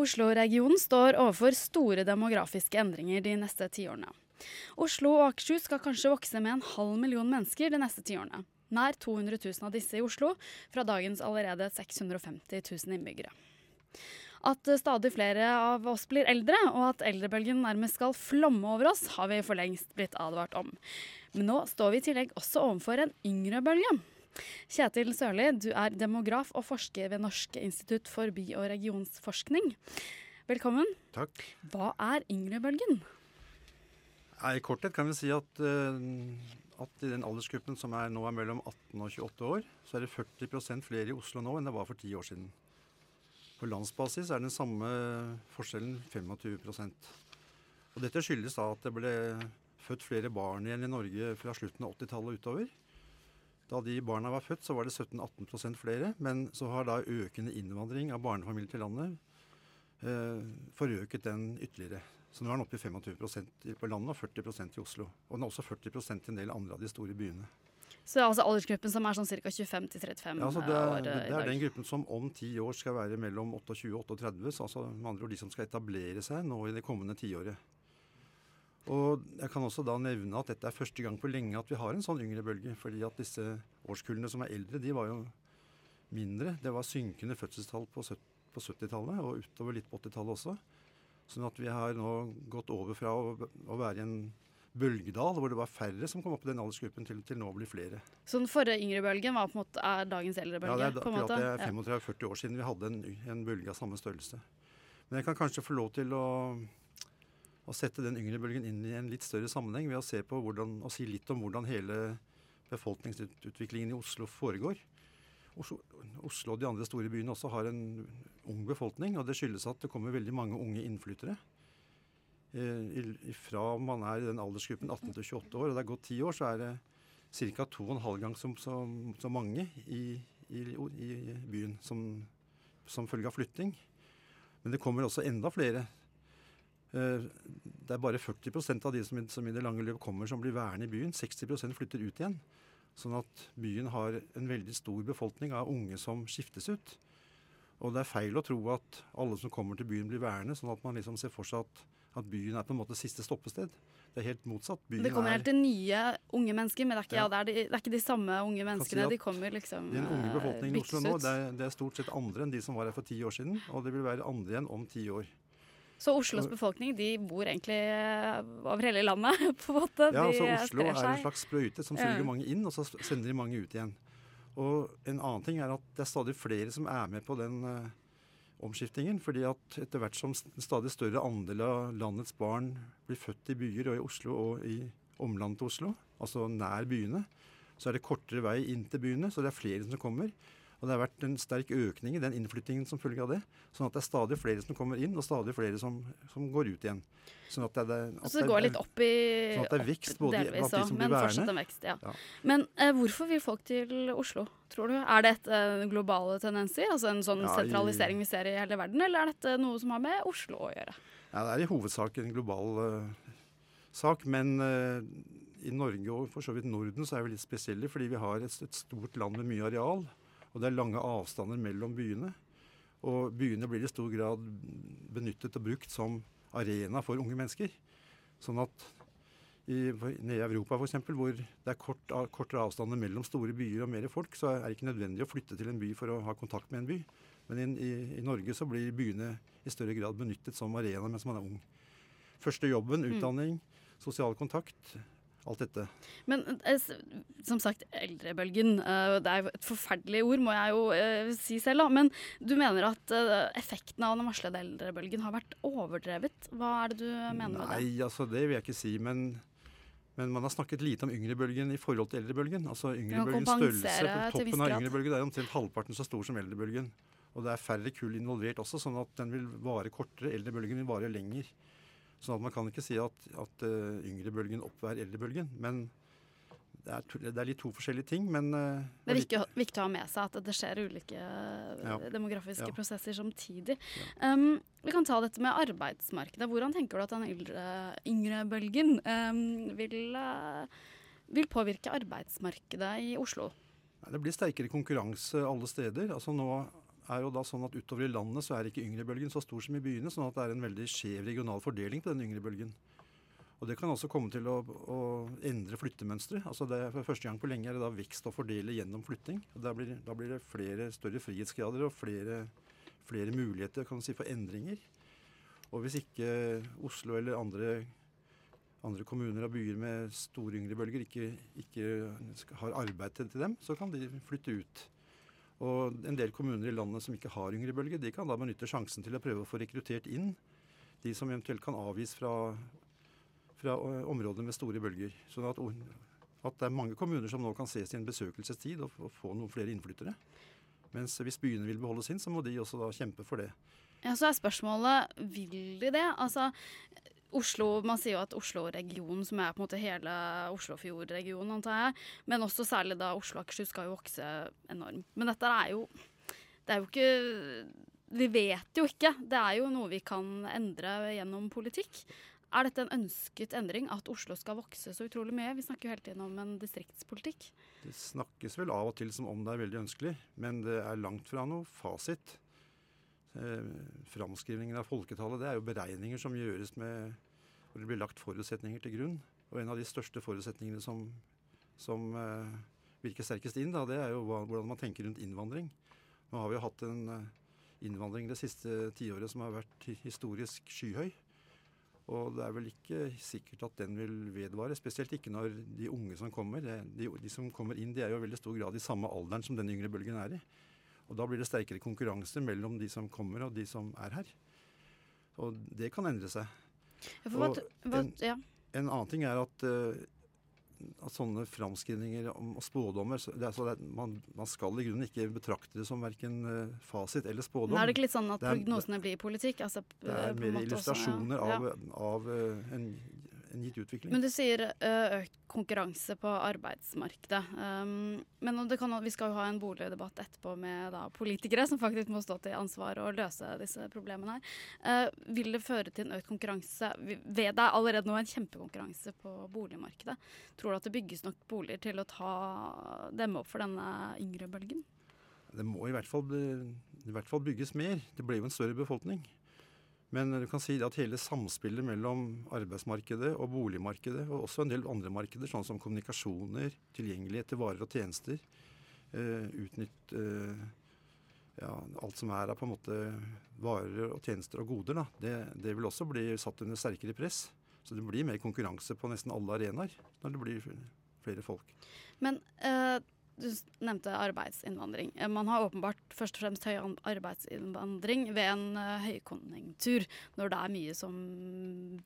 Oslo-regionen står overfor store demografiske endringer de neste tiårene. Oslo og Akershus skal kanskje vokse med en halv million mennesker de neste tiårene. Nær 200 000 av disse i Oslo, fra dagens allerede 650 000 innbyggere. At stadig flere av oss blir eldre, og at eldrebølgen nærmest skal flomme over oss, har vi for lengst blitt advart om. Men nå står vi i tillegg også overfor en yngre bølge. Kjetil Sørli, du er demograf og forsker ved Norsk institutt for by- og regionsforskning. Velkommen. Takk. Hva er yngrebølgen? I korthet kan vi si at, uh, at i den aldersgruppen som er nå er mellom 18 og 28 år, så er det 40% flere i Oslo nå enn det var for ti år siden. På landsbasis er den samme forskjellen 25% Og Dette skyldes da at det ble født flere barn igjen i Norge fra slutten av 80-tallet utover. Da de barna var født, så var det 17-18% flere. Men så har da økende innvandring av barnefamilier til landet eh, forøket den ytterligere. Så nå er den oppe i 25% på landet og 40% i Oslo. Og den er også 40% i en del andre av de store byene. Så altså aldersgruppen som er sånn ca. 25 til 35 ja, altså det, år det, det er den gruppen som om ti år skal være mellom 28 og 38. Så altså med andre ord de som skal etablere seg nå i det kommende tiåret. Og jeg kan også da nevne at dette er første gang på lenge at vi har en sånn yngre bølge. fordi at disse årskullene som er eldre, de var jo mindre. Det var synkende fødselstall på 70-tallet og utover litt på 80-tallet også. Sånn at vi har nå gått over fra å, å være i en bølgedal, hvor det var færre som kom opp i den aldersgruppen, til, til nå å bli flere. Så den forrige yngre bølgen var på en måte, er dagens eldre bølge? Ja, det er, måte? det er 35-40 år siden vi hadde en, en, bølge av samme størrelse. Men jeg kan kanskje få lov til å, å sette den yngre bølgen inn i en litt større sammenheng ved å se på hvordan, og si litt om hvordan hele befolkningsutviklingen i Oslo foregår. Oslo, Oslo og de andre store byene også har en ung befolkning, og det skyldes at det kommer veldig mange unge innflyttere. Eh, fra man er i den aldersgruppen 18 til 28 år, og det er gått ti år, så er det ca. 2,5 ganger så, så, så, mange i, i, i byen som, som, følge av flytting. Men det kommer også enda flere. Eh, det er bare 40% av de som, som i det lange løp kommer, som blir værende i byen. 60% flytter ut igjen. Sånn at byen har en veldig stor befolkning av unge som skiftes ut. Og det er feil å tro at alle som kommer til byen, blir værende. Sånn at man liksom ser for seg at at byen er på en måte siste stoppested. Det er helt motsatt. Byen det kommer helt til nye unge mennesker, men det er ikke, ja. Ja, det, er de, det er ikke de samme unge menneskene. Si de kommer liksom Den unge befolkningen i Oslo nå, det er, det er, stort sett andre enn de som var her for ti år siden. Og det vil være andre igjen om ti år. Så Oslos befolkning de bor egentlig over hele landet? på en måte. Ja, altså Oslo er en slags sprøyte som suger mange inn, og så sender de mange ut igjen. Og en annen ting er at det er stadig flere som er med på den uh, omskiftingen. fordi at etter hvert som en stadig større andel av landets barn blir født i byer og i Oslo og i omlandet til Oslo, altså nær byene, så er det kortere vei inn til byene, så det er flere som kommer. Og det har vært en sterk økning i den innflyttingen som følge av det. Sånn at det er stadig flere som kommer inn, og stadig flere som, som går ut igjen. Sånn at det, at så det går litt opp i Sånn at det er vekst både delvis, blant de som blir værende. Vekst, ja. ja. Men eh, hvorfor vil folk til Oslo, tror du? Er det et uh, globale tendenser? Altså en sånn ja, sentralisering vi ser i hele verden, eller er dette noe som har med Oslo å gjøre? Ja, Det er i hovedsak en global uh, sak, men uh, i Norge og for så vidt Norden så er vi litt spesielle fordi vi har et, et stort land med mye areal. Og det er lange avstander mellom byene. Og byene blir i stor grad benyttet og brukt som arena for unge mennesker. Sånn at i, nede i Europa f.eks., hvor det er kort, kortere avstander mellom store byer og mer folk, så er det ikke nødvendig å flytte til en by for å ha kontakt med en by. Men i, i, i Norge så blir byene i større grad benyttet som arena mens man er ung. Første jobben, mm. utdanning, sosial kontakt, alt dette. Men eh, som sagt, eldrebølgen. Eh, det er jo et forferdelig ord, må jeg jo eh, si selv. da, Men du mener at effekten av den varslede eldrebølgen har vært overdrevet. Hva er det du mener Nei, med det? Nei, altså det vil jeg ikke si. men... Men man har snakket lite om yngrebølgen i forhold til eldrebølgen. Altså Yngrebølgens størrelse på toppen av yngrebølgen er omtrent halvparten så stor som eldrebølgen. Og det er færre kull involvert også, sånn at den vil vare kortere. Eldrebølgen vil vare lenger. Sånn at man kan ikke si at, at uh, yngrebølgen oppveier eldrebølgen. Men det er, det er, litt to forskjellige ting, men uh, Det er viktig, viktig, å ha med seg at det skjer ulike eh, ja. demografiske ja. prosesser samtidig. Ja. Um, vi kan ta dette med arbeidsmarkedet. Hvordan tenker du at den yngre, yngre bølgen um, vil, uh, vil, påvirke arbeidsmarkedet i Oslo? Det blir sterkere konkurranse alle steder. Altså Nå er jo da sånn at utover i landet så er ikke yngrebølgen så stor som i byene, sånn at det er en veldig skjev regional fordeling på den yngrebølgen. Og Det kan også komme til å, å endre flyttemønstre. Altså det, for første gang på lenge er det da vekst å fordele gjennom flytting. Og da, blir, da blir det flere, større frihetsgrader og flere, flere muligheter kan si, for endringer. Og hvis ikke Oslo eller andre, andre kommuner og byer med store yngrebølger ikke, ikke har arbeid til dem, så kan de flytte ut. Og en del kommuner i landet som ikke har yngrebølge, de kan da benytte sjansen til å prøve å få rekruttert inn de som eventuelt kan avgis fra fra områder med store bølger. Sånn at, at, det er mange kommuner som nå kan ses i en besøkelsestid og, og få noen flere innflyttere. Mens hvis byene vil beholde sin, så må de også da kjempe for det. Ja, Så er spørsmålet vil de det? Altså, Oslo, Man sier jo at Oslo-regionen, som er på en måte hele Oslofjord-regionen, antar jeg, men også særlig da Oslo og Akershus skal jo vokse enormt. Men dette er jo Det er jo ikke Vi vet jo ikke. Det er jo noe vi kan endre gjennom politikk. Er dette en ønsket endring, at Oslo skal vokse så utrolig mye? Vi snakker jo hele tiden om en distriktspolitikk. Det snakkes vel av og til som om det er veldig ønskelig, men det er langt fra noe fasit. Eh, framskrivningen av folketallet det er jo beregninger som gjøres med hvor det blir lagt forutsetninger til grunn. Og en av de største forutsetningene som, som eh, virker sterkest inn, da, det er jo hva, hvordan man tenker rundt innvandring. Nå har vi jo hatt en eh, innvandring det siste tiåret som har vært historisk skyhøy. Og det er vel ikke sikkert at den vil vedvare. Spesielt ikke når de unge som kommer de, de, som kommer inn, de er jo i veldig stor grad i samme alderen som den yngre bølgen er i. Og da blir det sterkere konkurranse mellom de som kommer og de som er her. Og det kan endre seg. Hva, hva, ja. en, en, annen ting er at uh, at sånne framskrivninger og spådommer det er, det man, man, skal i grunnen ikke betrakte det som verken uh, fasit eller spådom. Men er det ikke litt sånn at prognosene blir politikk? Altså, det er mer illustrasjoner også, ja. av, av uh, en en gitt utvikling. Men du sier økt konkurranse på arbeidsmarkedet. Um, men kan, vi skal jo ha en boligdebatt etterpå med da, politikere som faktisk må stå til ansvar og løse disse problemene her. Uh, vil det føre til en økt konkurranse? Ved det er allerede nå en kjempekonkurranse på boligmarkedet. Tror du at det bygges nok boliger til å ta, demme opp for denne yngre bølgen? Det må i hvert, fall, i hvert fall bygges mer. Det blir jo en større befolkning. Men du kan si at hele samspillet mellom arbeidsmarkedet og boligmarkedet, og også en del andre markeder, sånn som kommunikasjoner, tilgjengelighet til varer og tjenester, uh, utnytt uh, ja, alt som er av på en måte varer og tjenester og goder, da, det, det, vil også bli satt under sterkere press. Så det blir mer konkurranse på nesten alle arenaer når det blir flere folk. Men uh du nevnte arbeidsinnvandring. Eh, man har åpenbart først og fremst høy arbeidsinnvandring ved en uh, høykonjunktur, når det er mye som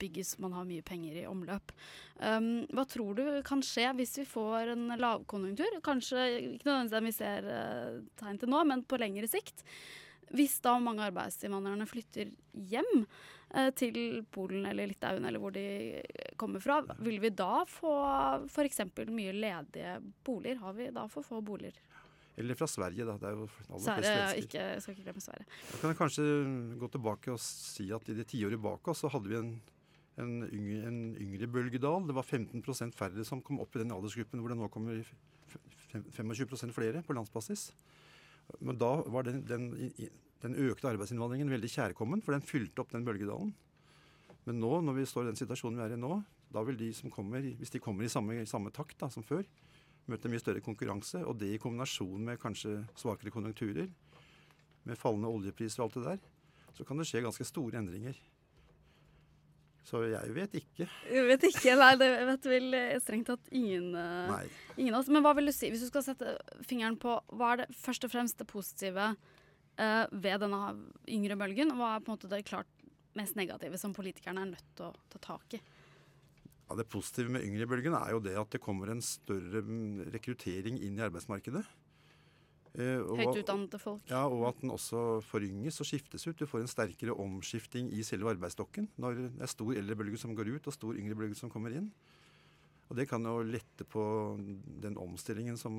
bygges, man har mye penger i omløp. Um, hva tror du kan skje hvis vi får en lavkonjunktur? Kanskje ikke nødvendigvis det vi ser uh, tegn til nå, men på lengre sikt. Hvis da mange arbeidsinnvandrerne flytter hjem til Polen eller Litauen eller hvor de kommer fra, vil vi da få f.eks. mye ledige boliger? Har vi da for få boliger? Eller fra Sverige, da. Det er jo aller Sverige, ikke, jeg skal ikke glemme Sverige. Da kan jeg kanskje gå tilbake og si at i det tiåret bak oss så hadde vi en, en, yngre, en yngre bølgedal. Det var 15% færre som kom opp i den aldersgruppen hvor det nå kommer 25% flere på landsbasis. Men da var den, den, den, økte arbeidsinnvandringen veldig kjærkommen, for den fylte opp den bølgedalen. Men nå, når vi står i den situasjonen vi er i nå, da vil de som kommer, hvis de kommer i samme, samme takt da, som før, møte mye større konkurranse. Og det i kombinasjon med kanskje svakere konjunkturer, med fallende oljepriser og alt det der, så kan det skje ganske store endringer. Så jeg vet ikke. Jeg vet ikke, Nei, det vet vel strengt tatt ingen, uh, ingen av oss. Men hva vil du si, hvis du skal sette fingeren på hva er det først og fremst det positive uh, ved denne yngre bølgen? Hva er på en måte det klart mest negative som politikerne er nødt til å ta tak i? Ja, Det positive med yngre bølgen er jo det at det kommer en større mm, rekruttering inn i arbeidsmarkedet. Eh, Høyt utdannede folk. Ja, og at den også forynges og skiftes ut. Du får en sterkere omskifting i selve arbeidsstokken når det er stor eldrebølge som går ut og stor yngrebølge som kommer inn. Og det kan jo lette på den omstillingen som,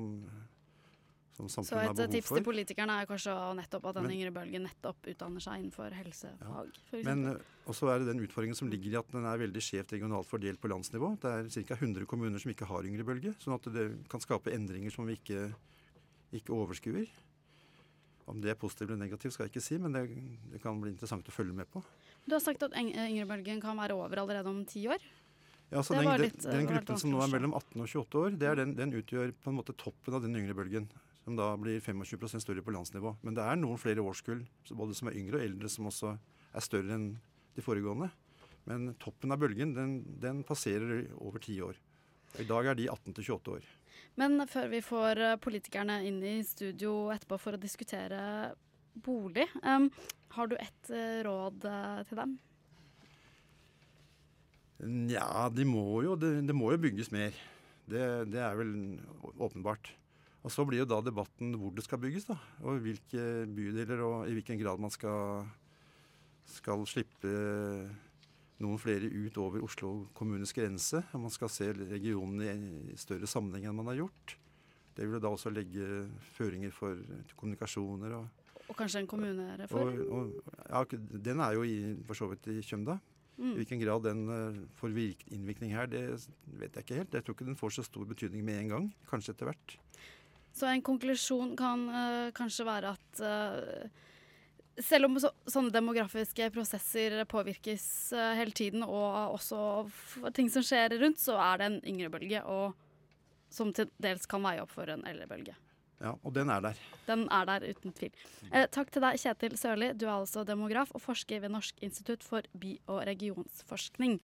Så et tips til politikerne er kanskje nettopp at den yngre bølgen nettopp utdanner seg innenfor helsefag. Ja. Men eh, også er det den utfordringen som ligger i at den er veldig skjevt regionalt fordelt på landsnivå. Det er ca. 100 kommuner som ikke har yngre bølge, sånn at det kan skape endringer som vi ikke ikke overskuer. Om det er positivt eller negativt, skal jeg ikke si, men det, det kan bli interessant å følge med på. Du har sagt at eng- yngrebølgen kan være over allerede om ti år. Ja, så den, litt, den, eh, den gruppen som nå er mellom 18 og 28 år, det er den, den utgjør på en måte toppen av den yngre bølgen. Som da blir 25% større på landsnivå. Men det er noen flere årskull, både som er yngre og eldre, som også er større enn de foregående. Men toppen av bølgen, den, den passerer over ti år. Og I dag er de 18 til 28 år. Men før vi får eh, politikerne inn i studio etterpå for å diskutere bolig, um, har du et eh, råd eh, til dem? Nja, de må jo, det, de må jo bygges mer. Det, det er vel åpenbart. Og så blir jo da debatten hvor det skal bygges, da. Og hvilke bydeler og i hvilken grad man skal, skal slippe noen flere ut over Oslo kommunes grense. Og man skal se regionen i, i større sammenheng enn man har gjort. Det vil da også legge føringer for kommunikasjoner og, Og kanskje en kommunereform? og, og ja, Den er jo i, for så vidt i Kjømda. I Mm. hvilken grad den eh, får virk- innvirkning her, det vet jeg ikke helt. Jeg tror ikke den får så stor betydning med en gang. Kanskje etter hvert. Så en konklusjon kan uh, kanskje være at uh, selv om så, sånne demografiske prosesser påvirkes uh, hele tiden, og også ting som skjer rundt, så er det en yngre bølge, og som til dels kan veie opp for en eldre bølge. Ja, Og den er der. Den er der uten tvil. Eh, takk til deg, Kjetil Sørli. Du er altså demograf og forsker ved Norsk institutt for by- og regionsforskning.